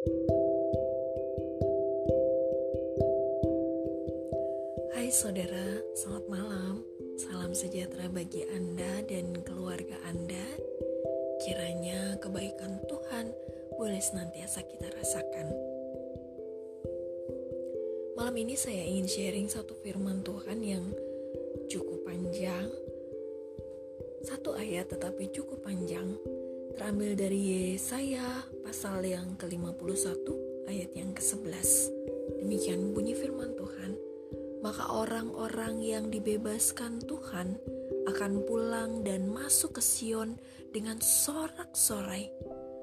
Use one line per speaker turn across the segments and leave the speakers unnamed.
Hai saudara, selamat malam. Salam sejahtera bagi Anda dan keluarga Anda. Kiranya kebaikan Tuhan boleh senantiasa kita rasakan. Malam ini saya ingin sharing satu firman Tuhan yang cukup panjang. Satu ayat tetapi cukup panjang terambil dari Yesaya pasal yang ke-51 ayat yang ke-11. Demikian bunyi firman Tuhan. Maka orang-orang yang dibebaskan Tuhan akan pulang dan masuk ke Sion dengan sorak-sorai,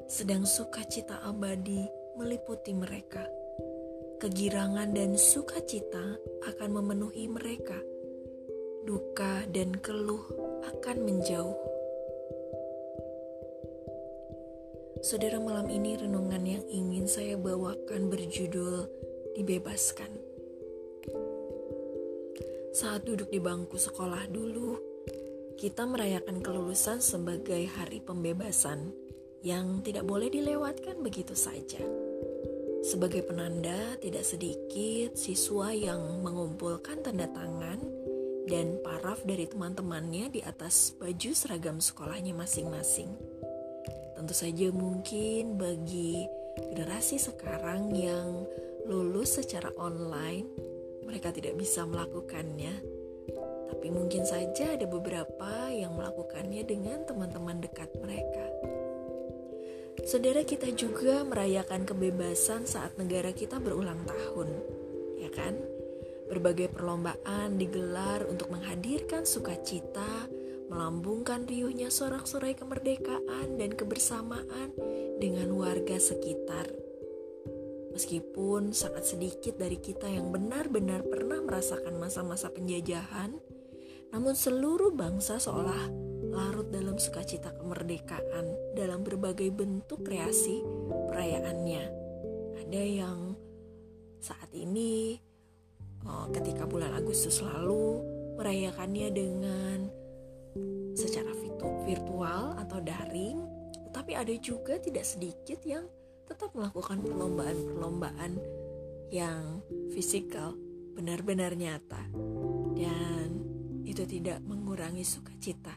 sedang sukacita abadi meliputi mereka. Kegirangan dan sukacita akan memenuhi mereka. Duka dan keluh akan menjauh Saudara malam ini renungan yang ingin saya bawakan berjudul Dibebaskan. Saat duduk di bangku sekolah dulu, kita merayakan kelulusan sebagai hari pembebasan yang tidak boleh dilewatkan begitu saja. Sebagai penanda, tidak sedikit siswa yang mengumpulkan tanda tangan dan paraf dari teman-temannya di atas baju seragam sekolahnya masing-masing. Tentu saja mungkin bagi generasi sekarang yang lulus secara online, mereka tidak bisa melakukannya. Tapi mungkin saja ada beberapa yang melakukannya dengan teman-teman dekat mereka. Saudara kita juga merayakan kebebasan saat negara kita berulang tahun, ya kan? Berbagai perlombaan digelar untuk menghadirkan sukacita, melambungkan riuhnya sorak-sorai kemerdekaan dan kebersamaan dengan warga sekitar. Meskipun sangat sedikit dari kita yang benar-benar pernah merasakan masa-masa penjajahan, namun seluruh bangsa seolah larut dalam sukacita kemerdekaan dalam berbagai bentuk kreasi perayaannya. Ada yang saat ini, oh, ketika bulan Agustus lalu, merayakannya dengan secara virtual atau daring, tetapi ada juga tidak sedikit yang tetap melakukan perlombaan-perlombaan yang fisikal, benar-benar nyata, dan itu tidak mengurangi sukacita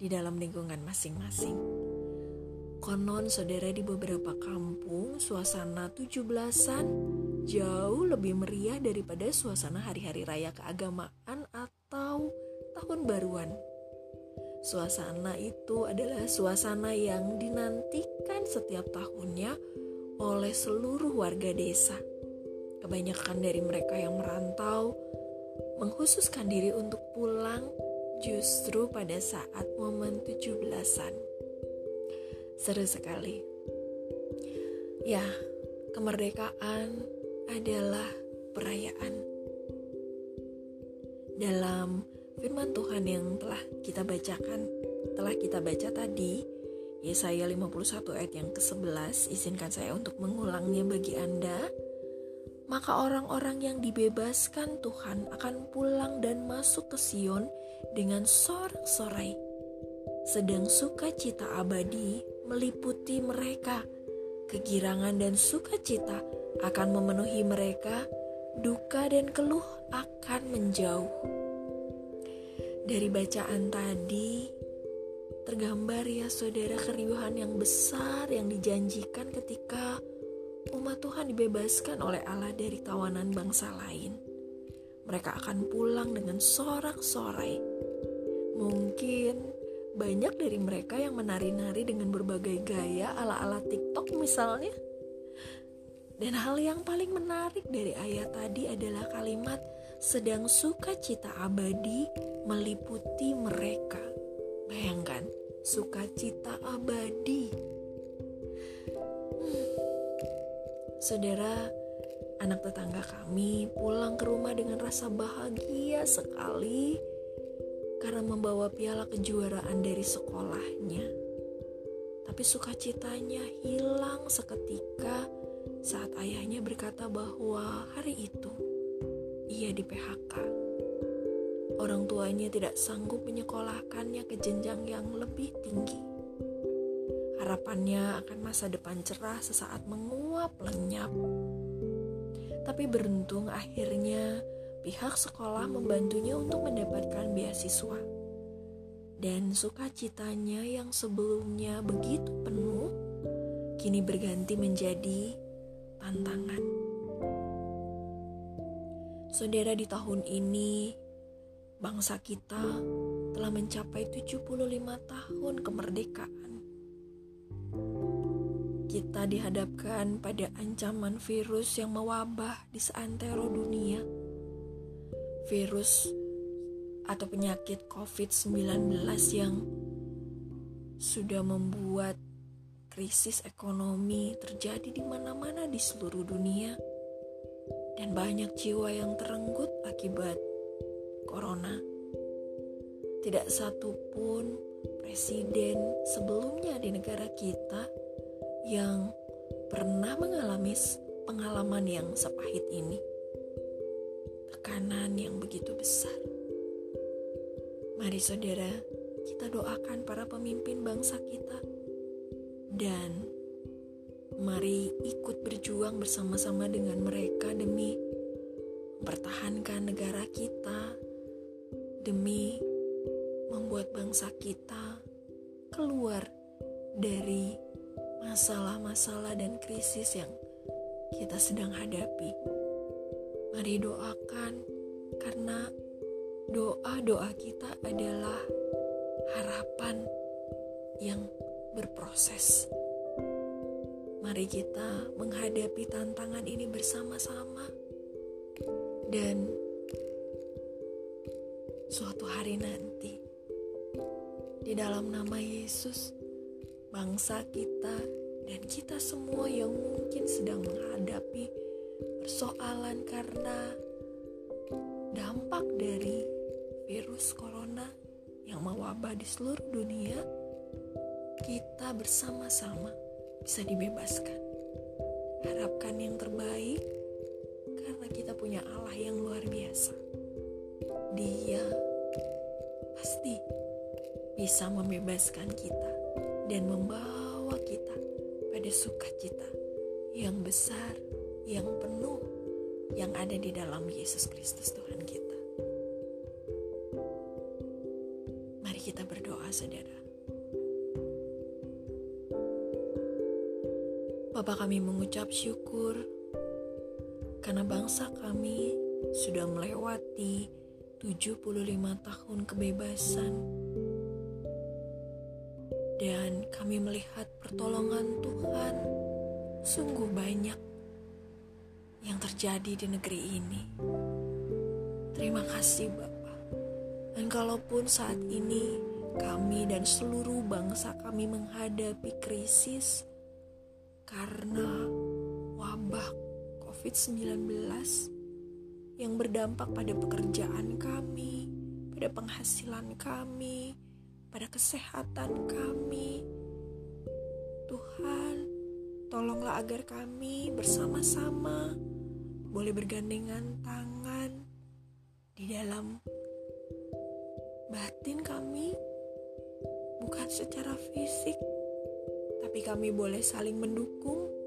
di dalam lingkungan masing-masing. Konon saudara di beberapa kampung suasana 17-an jauh lebih meriah daripada suasana hari-hari raya keagamaan atau tahun baruan Suasana itu adalah suasana yang dinantikan setiap tahunnya oleh seluruh warga desa. Kebanyakan dari mereka yang merantau menghususkan diri untuk pulang justru pada saat momen 17-an. Seru sekali. Ya, kemerdekaan adalah perayaan. Dalam firman Tuhan yang telah kita bacakan, telah kita baca tadi, Yesaya 51 ayat yang ke-11, izinkan saya untuk mengulangnya bagi Anda. Maka orang-orang yang dibebaskan Tuhan akan pulang dan masuk ke Sion dengan sorak-sorai. Sedang sukacita abadi meliputi mereka. Kegirangan dan sukacita akan memenuhi mereka, duka dan keluh akan menjauh. Dari bacaan tadi, tergambar ya saudara keriuhan yang besar yang dijanjikan ketika umat Tuhan dibebaskan oleh Allah dari tawanan bangsa lain. Mereka akan pulang dengan sorak-sorai. Mungkin banyak dari mereka yang menari-nari dengan berbagai gaya ala-ala TikTok misalnya. Dan hal yang paling menarik dari ayat tadi adalah kalimat sedang sukacita abadi meliputi mereka. Bayangkan, sukacita abadi. Hmm. Saudara, anak tetangga kami pulang ke rumah dengan rasa bahagia sekali karena membawa piala kejuaraan dari sekolahnya. Tapi sukacitanya hilang seketika saat ayahnya berkata bahwa hari itu ia di PHK. Orang tuanya tidak sanggup menyekolahkannya ke jenjang yang lebih tinggi. Harapannya akan masa depan cerah sesaat menguap lenyap. Tapi beruntung akhirnya pihak sekolah membantunya untuk mendapatkan beasiswa. Dan sukacitanya yang sebelumnya begitu penuh, kini berganti menjadi tantangan. Saudara di tahun ini, bangsa kita telah mencapai 75 tahun kemerdekaan. Kita dihadapkan pada ancaman virus yang mewabah di seantero dunia. Virus atau penyakit COVID-19 yang sudah membuat krisis ekonomi terjadi di mana-mana di seluruh dunia dan banyak jiwa yang terenggut akibat corona. Tidak satu pun presiden sebelumnya di negara kita yang pernah mengalami pengalaman yang sepahit ini. Tekanan yang begitu besar. Mari saudara, kita doakan para pemimpin bangsa kita. Dan mari ikut berjuang bersama-sama dengan mereka demi mempertahankan negara kita, demi membuat bangsa kita keluar dari masalah-masalah dan krisis yang kita sedang hadapi. Mari doakan, karena doa-doa kita adalah harapan yang berproses. Mari kita menghadapi tantangan ini bersama-sama, dan suatu hari nanti, di dalam nama Yesus, bangsa kita dan kita semua yang mungkin sedang menghadapi persoalan karena dampak dari virus corona yang mewabah di seluruh dunia, kita bersama-sama bisa dibebaskan. Harapkan yang terbaik karena kita punya Allah yang luar biasa. Dia pasti bisa membebaskan kita dan membawa kita pada sukacita yang besar, yang penuh, yang ada di dalam Yesus Kristus Tuhan kita. Mari kita berdoa, saudara. Bapak kami mengucap syukur karena bangsa kami sudah melewati 75 tahun kebebasan dan kami melihat pertolongan Tuhan sungguh banyak yang terjadi di negeri ini. Terima kasih Bapak. Dan kalaupun saat ini kami dan seluruh bangsa kami menghadapi krisis karena wabah COVID-19 yang berdampak pada pekerjaan kami, pada penghasilan kami, pada kesehatan kami. Tuhan, tolonglah agar kami bersama-sama boleh bergandengan tangan di dalam batin kami, bukan secara fisik, tapi kami boleh saling mendukung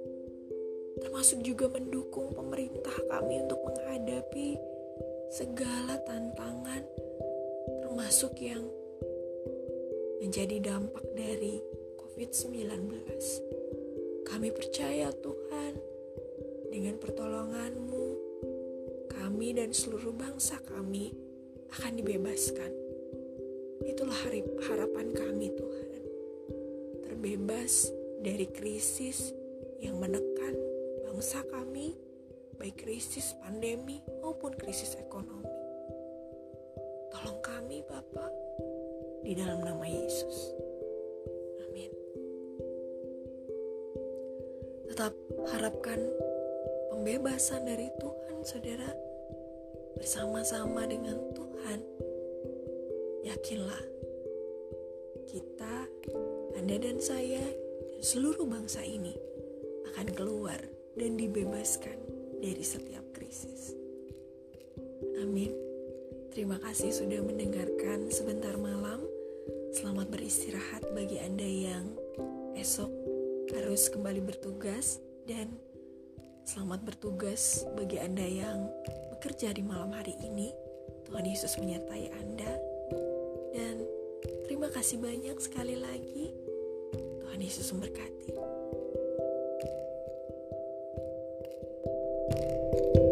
termasuk juga mendukung pemerintah kami untuk menghadapi segala tantangan, termasuk yang menjadi dampak dari COVID-19. Kami percaya Tuhan, dengan pertolongan-Mu, kami dan seluruh bangsa kami akan dibebaskan. Itulah harapan kami Tuhan. Terbebas dari krisis yang menekan bangsa kami, baik krisis pandemi maupun krisis ekonomi. Tolong kami, Bapak, di dalam nama Yesus. Amin. Tetap harapkan pembebasan dari Tuhan, saudara, bersama-sama dengan Tuhan. Yakinlah, Anda dan saya, dan seluruh bangsa ini akan keluar dan dibebaskan dari setiap krisis. Amin. Terima kasih sudah mendengarkan sebentar malam. Selamat beristirahat bagi Anda yang esok harus kembali bertugas dan Selamat bertugas bagi Anda yang bekerja di malam hari ini. Tuhan Yesus menyertai Anda. Dan terima kasih banyak sekali lagi. Tuhan Yesus memberkati. thank you